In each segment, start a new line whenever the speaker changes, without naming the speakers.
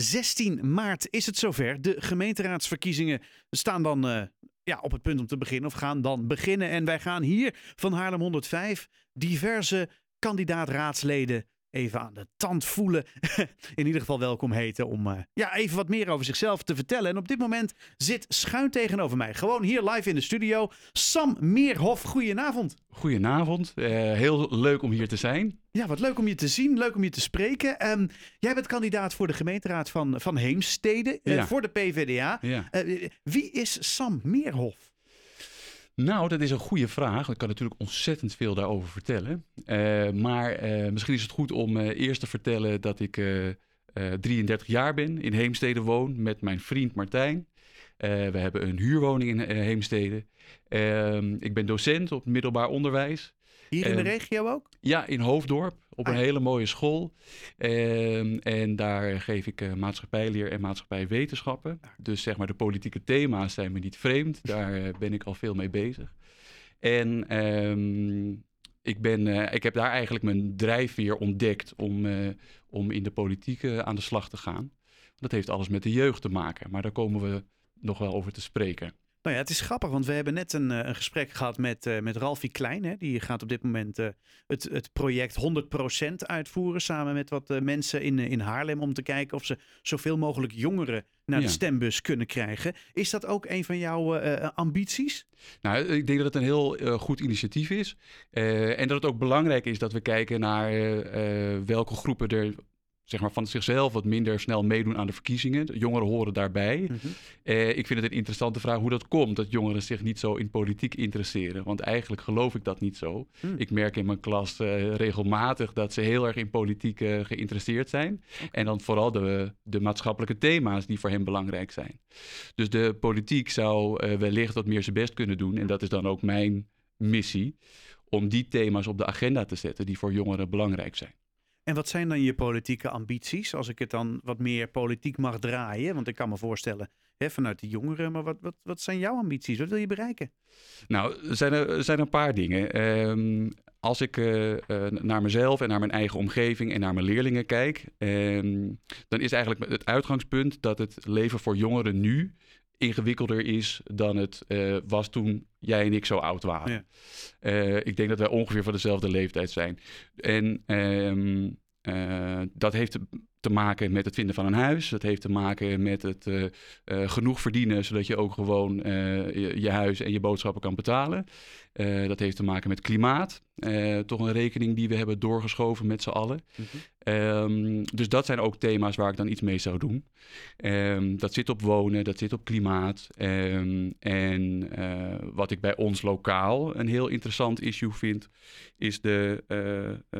16 maart is het zover. De gemeenteraadsverkiezingen staan dan uh, ja, op het punt om te beginnen of gaan dan beginnen. En wij gaan hier van Haarlem 105 diverse kandidaat-raadsleden even aan de tand voelen. In ieder geval welkom heten om uh, ja, even wat meer over zichzelf te vertellen. En op dit moment zit schuin tegenover mij, gewoon hier live in de studio, Sam Meerhof. Goedenavond.
Goedenavond, uh, heel leuk om hier te zijn.
Ja, wat leuk om je te zien, leuk om je te spreken. Um, jij bent kandidaat voor de gemeenteraad van, van Heemstede, uh, ja. voor de PvdA. Ja. wie is Sam Meerhof?
Nou, dat is een goede vraag. Ik kan natuurlijk ontzettend veel daarover vertellen. Uh, maar uh, misschien is het goed om uh, eerst te vertellen dat ik 33 jaar ben, in Heemstede woon met mijn vriend Martijn. we hebben een huurwoning in Heemstede. Ehm, ik ben docent op middelbaar onderwijs.
Hier in de regio ook?
Ja, in Hoofddorp, op een ah. hele mooie school. Ehm, en daar geef ik uh, maatschappijleer en maatschappijwetenschappen. Dus zeg maar de politieke thema's zijn me niet vreemd. Daar eh, ben ik al veel mee bezig. En ehm, ik, ben, uh, ik heb daar eigenlijk mijn drijfveer ontdekt om, om in de politiek aan de slag te gaan. Dat heeft alles met de jeugd te maken, maar daar komen we nog wel over te spreken.
Nou ja, het is grappig, want we hebben net een, eh, een gesprek gehad met, uh, met Ralfie Klein. Hè. Die gaat op dit moment uh, het, het project 100% uitvoeren. Samen met wat mensen in, in Haarlem. Om te kijken of ze zoveel mogelijk jongeren naar de stembus kunnen krijgen. Is dat ook een van jouw ambities?
Nou, ik denk dat het een heel goed initiatief is. en dat het ook belangrijk is dat we kijken naar welke groepen er zeg maar, van zichzelf wat minder snel meedoen aan de verkiezingen. De jongeren horen daarbij. Mhm. eh, ik vind het een interessante vraag hoe dat komt, dat jongeren zich niet zo in politiek interesseren. Want eigenlijk geloof ik dat niet zo. Hmm. Ik merk in mijn klas uh, regelmatig dat ze heel erg in politiek uh, geïnteresseerd zijn. En dan vooral de, de maatschappelijke thema's die voor hen belangrijk zijn. Dus de politiek zou wellicht wat meer zijn best kunnen doen. En dat is dan ook mijn missie. Om die thema's op de agenda te zetten die voor jongeren belangrijk zijn.
En wat zijn dan je politieke ambities? Als ik het dan wat meer politiek mag draaien. Want ik kan me voorstellen, hè, vanuit de jongeren. Maar wat, wat, wat zijn jouw ambities? Wat wil je bereiken?
Nou, er zijn er, zijn een paar dingen. Ehm, als ik uh, naar mezelf en naar mijn eigen omgeving en naar mijn leerlingen kijk. Ehm, dan is eigenlijk het uitgangspunt dat het leven voor jongeren nu ingewikkelder is dan het uh, was toen jij en ik zo oud waren. Ja. Uh, ik denk dat wij ongeveer van dezelfde leeftijd zijn. En um, uh, dat heeft te maken met het vinden van een huis. Dat heeft te maken met het uh, uh, genoeg verdienen, zodat je ook gewoon je, je, huis en je boodschappen kan betalen. Dat heeft te maken met klimaat. toch een rekening die we hebben doorgeschoven met z'n allen. Mm -hmm. Um, dus dat zijn ook thema's waar ik dan iets mee zou doen. Um, dat zit op wonen, dat zit op klimaat. Um, en uh, wat ik bij ons lokaal een heel interessant issue vind, is de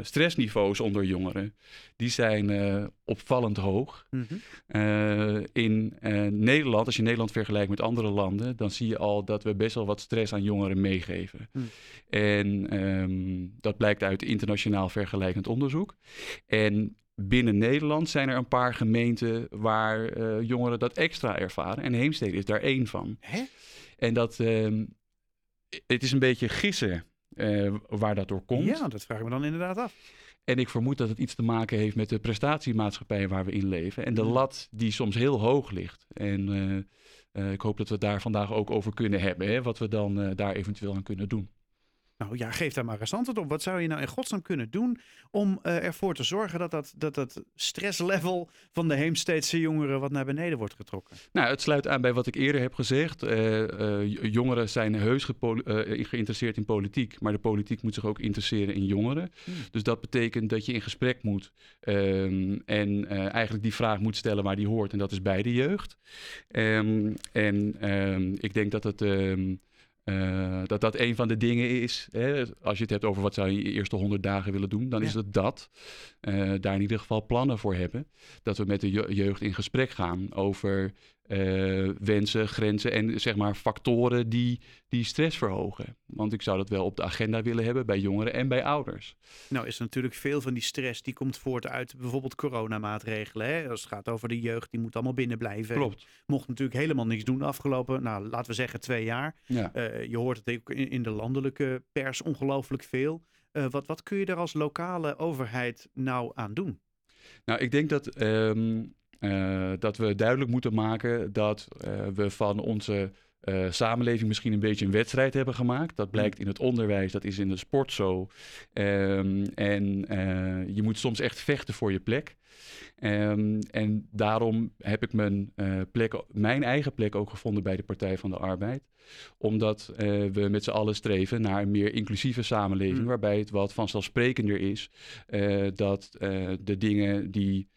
stressniveaus onder jongeren. Die zijn opvallend hoog. Mm -hmm. in Nederland, als je Nederland vergelijkt met andere landen, dan zie je al dat we best wel wat stress aan jongeren meegeven. Mm. En dat blijkt uit internationaal vergelijkend onderzoek. En en binnen Nederland zijn er een paar gemeenten waar uh, jongeren dat extra ervaren. En Heemstede is daar één van. Hè? En dat, uh, het is een beetje gissen uh, waar dat door komt.
Ja, dat vraag ik me dan inderdaad af.
En ik vermoed dat het iets te maken heeft met de prestatiemaatschappij waar we in leven. En de lat die soms heel hoog ligt. En uh, ik hoop dat we het daar vandaag ook over kunnen hebben. Hè, wat we dan daar eventueel aan kunnen doen.
Nou ja, geef daar maar eens antwoord op. Wat zou je nou in godsnaam kunnen doen om uh, ervoor te zorgen dat dat, dat dat stresslevel van de Heemsteedse jongeren wat naar beneden wordt getrokken?
Nou, het sluit aan bij wat ik eerder heb gezegd. Uh, uh, jongeren zijn heus geïnteresseerd in politiek, maar de politiek moet zich ook interesseren in jongeren. Hmm. Dus dat betekent dat je in gesprek moet um, en eigenlijk die vraag moet stellen waar die hoort. En dat is bij de jeugd. Um, en um, ik denk dat het uh, dat dat een van de dingen is. Hè? Als je het hebt over wat zou je in je eerste honderd dagen willen doen, dan is het dat. Uh, daar in ieder geval plannen voor hebben. Dat we met de jeugd in gesprek gaan over uh, wensen, grenzen en zeg maar factoren die, die stress verhogen. Want ik zou dat wel op de agenda willen hebben bij jongeren en bij ouders.
Nou is natuurlijk veel van die stress die komt voort uit bijvoorbeeld coronamaatregelen. Hè? Als het gaat over de jeugd, die moet allemaal binnen blijven.
Klopt.
Mocht natuurlijk helemaal niks doen de afgelopen, nou laten we zeggen twee jaar. Ja. Uh, je hoort het ook in, de landelijke pers ongelooflijk veel. Uh, wat, wat kun je er als lokale overheid nou aan doen?
Nou, ik denk dat um, dat we duidelijk moeten maken dat we van onze uh, samenleving misschien een beetje een wedstrijd hebben gemaakt. Dat blijkt in het onderwijs, dat is in de sport zo. Um, en je moet soms echt vechten voor je plek. Um, en daarom heb ik mijn, plek, mijn eigen plek ook gevonden bij de Partij van de Arbeid. Omdat we met z'n allen streven naar een meer inclusieve samenleving. Mm. Waarbij het wat vanzelfsprekender is dat de dingen die,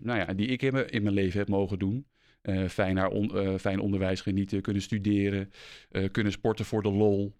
nou ja, die ik in mijn, in mijn leven heb mogen doen uh, fijn, on, fijn onderwijs genieten, kunnen studeren, uh, kunnen sporten voor de lol.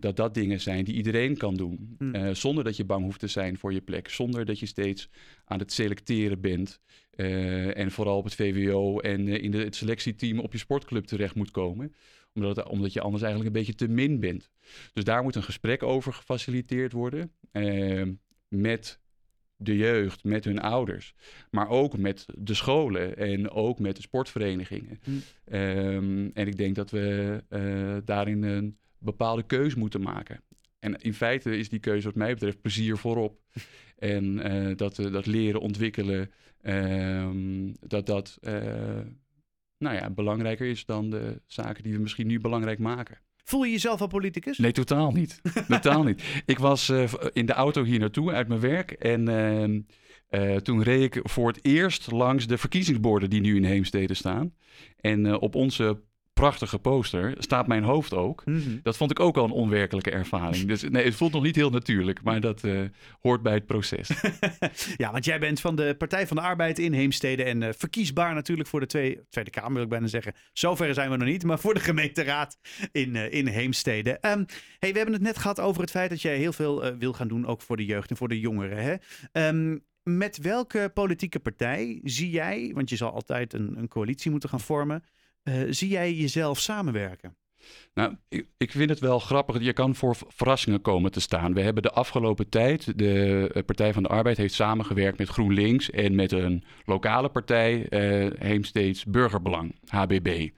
Dat dat dingen zijn die iedereen kan doen. Mm. zonder dat je bang hoeft te zijn voor je plek. Zonder dat je steeds aan het selecteren bent. en vooral op het VWO en in de, het selectieteam op je sportclub terecht moet komen. Omdat, omdat je anders eigenlijk een beetje te min bent. Dus daar moet een gesprek over gefaciliteerd worden. met de jeugd, met hun ouders. Maar ook met de scholen en ook met de sportverenigingen. Hm. Ehm, en ik denk dat we uh, daarin een bepaalde keus moeten maken. En in feite is die keuze wat mij betreft plezier voorop. En uh, dat, uh, dat leren ontwikkelen, ehm, dat dat nou ja, belangrijker is dan de zaken die we misschien nu belangrijk maken.
Voel je jezelf al politicus?
Nee, totaal niet. totaal niet. Ik was uh, in de auto hier naartoe uit mijn werk en uh, toen reed ik voor het eerst langs de verkiezingsborden die nu in Heemstede staan. En uh, op onze prachtige poster staat mijn hoofd ook. Mhm. Dat vond ik ook al een onwerkelijke ervaring. Dus nee, het voelt nog niet heel natuurlijk, maar dat uh, hoort bij het proces.
ja, want jij bent van de Partij van de Arbeid in Heemstede en uh, verkiesbaar natuurlijk voor de twee, Tweede Kamer, wil ik bijna zeggen. Zover zijn we nog niet, maar voor de gemeenteraad in, uh, in Heemstede. Um, hey, we hebben het net gehad over het feit dat jij heel veel wil gaan doen, ook voor de jeugd en voor de jongeren. Hè? Um, met welke politieke partij zie jij, want je zal altijd een, een coalitie moeten gaan vormen, zie jij jezelf samenwerken?
Nou, ik, ik, vind het wel grappig. Je kan voor verrassingen komen te staan. We hebben de afgelopen tijd, de eh, Partij van de Arbeid heeft samengewerkt met GroenLinks en met een lokale partij, uh, Heemsteeds Burgerbelang, HBB.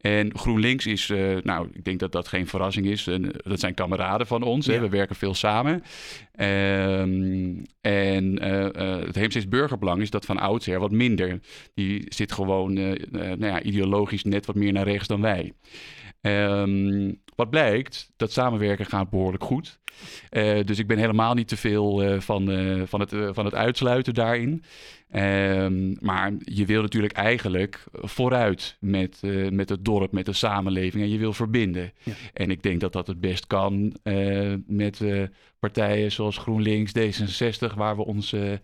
En GroenLinks is, uh, nou, ik denk dat dat geen verrassing is. En, dat zijn kameraden van ons. Ja. Hè? We werken veel samen. Um, en het Heemsteeds Burgerbelang is dat van oudsher wat minder. Die zit gewoon nou ja, ideologisch net wat meer naar rechts dan wij. Um, wat blijkt, dat samenwerken gaat behoorlijk goed. Uh, dus ik ben helemaal niet te veel uh, van, uh, van, het, van het uitsluiten daarin. Um, maar je wil natuurlijk eigenlijk vooruit met, met het dorp, met de samenleving en je wil verbinden. Ja. En ik denk dat dat het best kan met partijen zoals GroenLinks, D66, waar we onze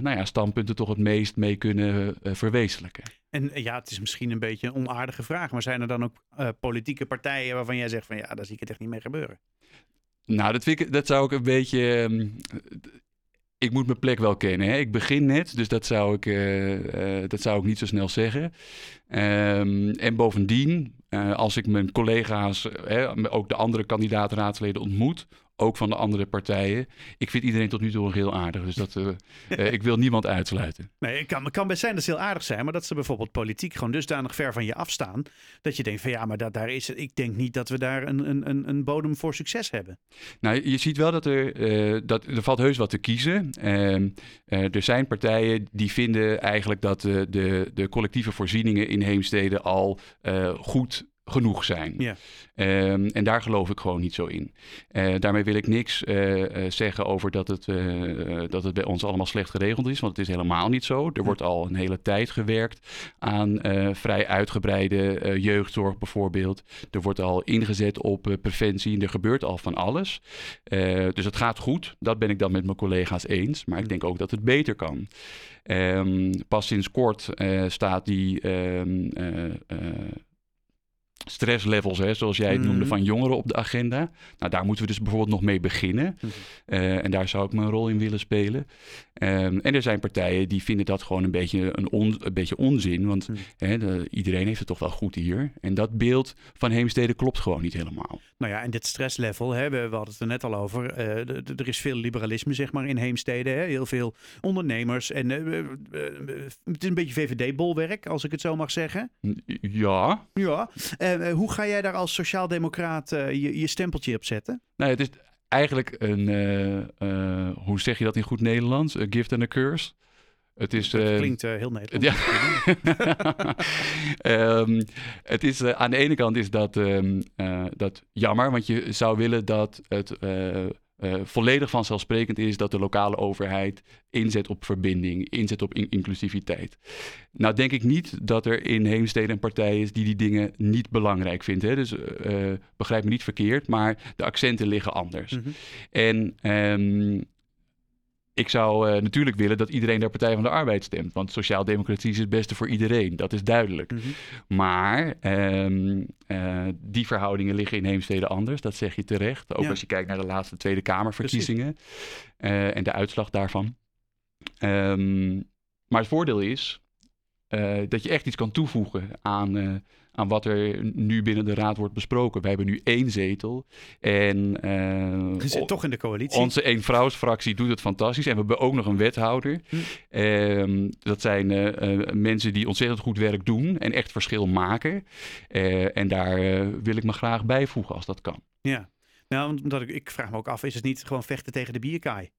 nou ja, standpunten toch het meest mee kunnen verwezenlijken.
En eh, ja, het is misschien een beetje een onaardige vraag, maar zijn er dan ook uh, politieke partijen waarvan jij zegt van ja, daar zie ik het echt niet mee gebeuren?
Nou, dat, ik, dat zou ik een beetje. Um, ik moet mijn plek wel kennen. Hè? Ik begin net, dus dat zou ik, uh, dat zou ik niet zo snel zeggen. Um, en bovendien, als ik mijn collega's, ook de andere kandidaat-raadsleden ontmoet, ook van de andere partijen. Ik vind iedereen tot nu toe heel aardig. Dus dat, uh, uh, ik wil niemand uitsluiten.
Nee, het kan, kan best zijn dat ze heel aardig zijn, maar dat ze bijvoorbeeld politiek gewoon dusdanig ver van je afstaan. Dat je denkt van ja, maar dat, daar is, ik denk niet dat we daar een, een, een bodem voor succes hebben.
Nou, je ziet wel dat er, uh, dat, er valt heus wat te kiezen. Ehm, er zijn partijen die vinden eigenlijk dat de, de collectieve voorzieningen in heemsteden al goed genoeg zijn. Ja. Um, en daar geloof ik gewoon niet zo in. Uh, daarmee wil ik niks uh, uh, zeggen over dat het, dat het bij ons allemaal slecht geregeld is, want het is helemaal niet zo. Er wordt al een hele tijd gewerkt aan vrij uitgebreide jeugdzorg bijvoorbeeld. Er wordt al ingezet op preventie en er gebeurt al van alles. dus het gaat goed, dat ben ik dan met mijn collega's eens, maar ik denk ook dat het beter kan. Um, pas sinds kort staat die um, stresslevels, hè, zoals jij het noemde, mhm. van jongeren op de agenda. Nou, daar moeten we dus bijvoorbeeld nog mee beginnen. Mhm. Eh, en daar zou ik mijn rol in willen spelen. Um, en er zijn partijen die vinden dat gewoon een beetje, een, on, een beetje onzin. Want mhm. hè, de, iedereen heeft het toch wel goed hier. En dat beeld van Heemstede klopt gewoon niet helemaal.
Nou ja, en dit stresslevel, hè, we, we hadden het er net al over. Uh, er is veel liberalisme, zeg maar, in Heemstede. Hè? Heel veel ondernemers. En uh, het is een beetje VVD-bolwerk, als ik het zo mag zeggen.
Ja.
Ja. Uh, hoe ga jij daar als sociaaldemocraat uh, je, je, stempeltje op zetten?
Nou, het is eigenlijk een, uh, hoe zeg je dat in goed Nederlands? A gift and a curse. Het is,
Dat
eh,
klinkt eh, heel Nederlands.
Ja. Ehm, het is, eh, aan de ene kant is dat, ehm, eh, dat jammer, want je zou willen dat het eh, volledig vanzelfsprekend is dat de lokale overheid inzet op verbinding, inzet op in- inclusiviteit. Nou denk ik niet dat er in Heemstede een partij is die die dingen niet belangrijk vindt. Hè? Dus eh, begrijp me niet verkeerd, maar de accenten liggen anders.
Mhm.
En ehm, ik zou eh, natuurlijk willen dat iedereen de Partij van de Arbeid stemt. Want sociaal-democratie is het beste voor iedereen. Dat is duidelijk.
Mhm.
Maar ehm, eh, die verhoudingen liggen in Heemstede anders. Dat zeg je terecht. Ook
Ja.
als je kijkt naar de laatste Tweede Kamerverkiezingen. eh, en de uitslag daarvan. Ehm, maar het voordeel is eh, dat je echt iets kan toevoegen aan, eh, aan wat er nu binnen de Raad wordt besproken. We hebben nu één zetel. En eh,
Je zit toch in de coalitie.
onze eenvrouwsfractie doet het fantastisch. En we hebben ook nog een wethouder.
Hm.
Ehm, dat zijn mensen die ontzettend goed werk doen en echt verschil maken. En daar wil ik me graag bijvoegen als dat kan.
Ja. Nou, omdat ik, ik vraag me ook af, is het niet gewoon vechten tegen de bierkaai?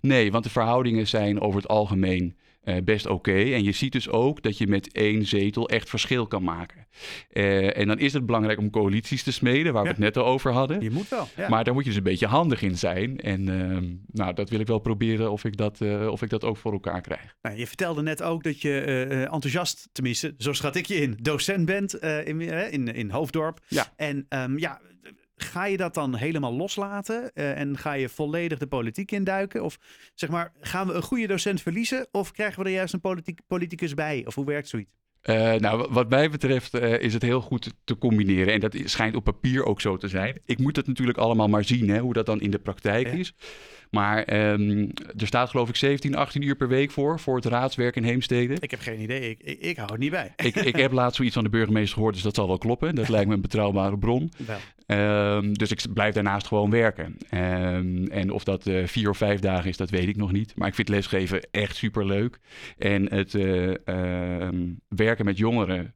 Nee, want de verhoudingen zijn over het algemeen eh, best oké. En je ziet dus ook dat je met één zetel echt verschil kan maken. Eh, en dan is het belangrijk om coalities te smeden, waar we
Ja.
het net al over hadden.
Je moet wel. Ja.
Maar daar moet je dus een beetje handig in zijn. En ehm, nou, dat wil ik wel proberen of ik dat, eh, of ik dat ook voor elkaar krijg.
Nou, je vertelde net ook dat je enthousiast, tenminste, zo schat ik je in, docent bent in, in, in Hoofddorp.
Ja.
En ehm, ja, ga je dat dan helemaal loslaten eh, en ga je volledig de politiek induiken? Of zeg maar, gaan we een goede docent verliezen of krijgen we er juist een politiek, politicus bij? Of hoe werkt zoiets?
Eh, nou, wa- wat mij betreft eh, is het heel goed te combineren. En dat schijnt op papier ook zo te zijn. Ik moet het natuurlijk allemaal maar zien, hè, hoe dat dan in de praktijk
Ja.
is. Maar ehm, er staat geloof ik 17, 18 uur per week voor, voor het raadswerk in Heemstede.
Ik heb geen idee, ik, ik, ik hou het niet bij.
Ik, ik heb laatst zoiets van de burgemeester gehoord, dus dat zal wel kloppen. Dat lijkt me een betrouwbare bron.
Wel.
Ehm, dus ik blijf daarnaast gewoon werken. Ehm, en of dat eh, vier of vijf dagen is, dat weet ik nog niet. Maar ik vind lesgeven echt superleuk. En het eh, ehm, werken met jongeren,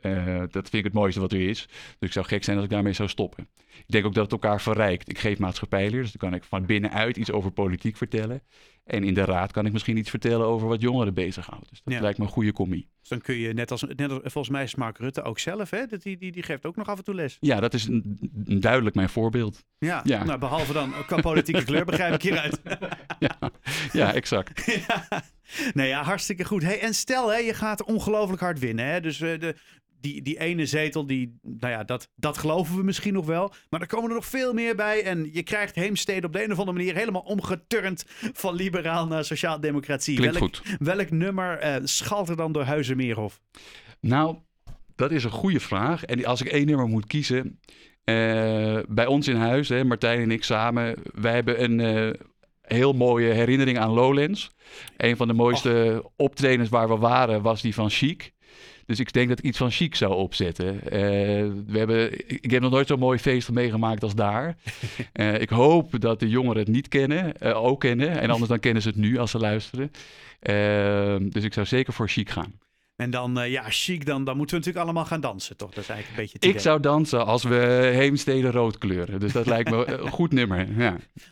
eh, dat vind ik het mooiste wat er is. Dus ik zou gek zijn als ik daarmee zou stoppen. Ik denk ook dat het elkaar verrijkt. Ik geef maatschappijleer, dus dan kan ik van binnenuit iets over politiek vertellen. En in de raad kan ik misschien iets vertellen over wat jongeren bezighoudt. Dus dat
Ja.
lijkt me een goede combie.
Dus dan kun je, net als, net als volgens mij is Mark Rutte ook zelf, hè? Dat Die, die, die geeft ook nog af en toe les.
Ja, dat is een, duidelijk mijn voorbeeld.
Ja,
Ja.
Nou, behalve dan qua politieke kleur, begrijp ik hieruit.
Ja, ja exact.
ja. Nee, ja, hartstikke goed. Hey, en stel, hè, je gaat ongelooflijk hard winnen. Hè? Dus eh, de, die, die ene zetel, die, nou ja, dat, dat geloven we misschien nog wel. Maar er komen er nog veel meer bij. En je krijgt Heemstede op de een of andere manier helemaal omgeturnd van liberaal naar sociaal-democratie.
Klinkt
Welk,
goed.
welk nummer eh, schalt er dan door Huizenmeerhof?
Nou, dat is een goede vraag. En als ik één nummer moet kiezen. eh, bij ons in huis, hè, Martijn en ik samen, wij hebben een eh, heel mooie herinnering aan Lowlands. Een van de mooiste optredens waar we waren was die van Chic. Dus ik denk dat ik iets van Chic zou opzetten. Eh, we hebben, ik heb nog nooit zo'n mooi feest meegemaakt als daar. Eh, ik hoop dat de jongeren het niet kennen, eh, ook kennen. En anders dan kennen ze het nu als ze luisteren. Eh, dus ik zou zeker voor Chic gaan.
En dan, ja, chic, dan, dan moeten we natuurlijk allemaal gaan dansen, toch? Dat is eigenlijk een beetje
Ik zou dansen als we Heemstede rood kleuren. Dus dat lijkt me een goed nummer. Ja.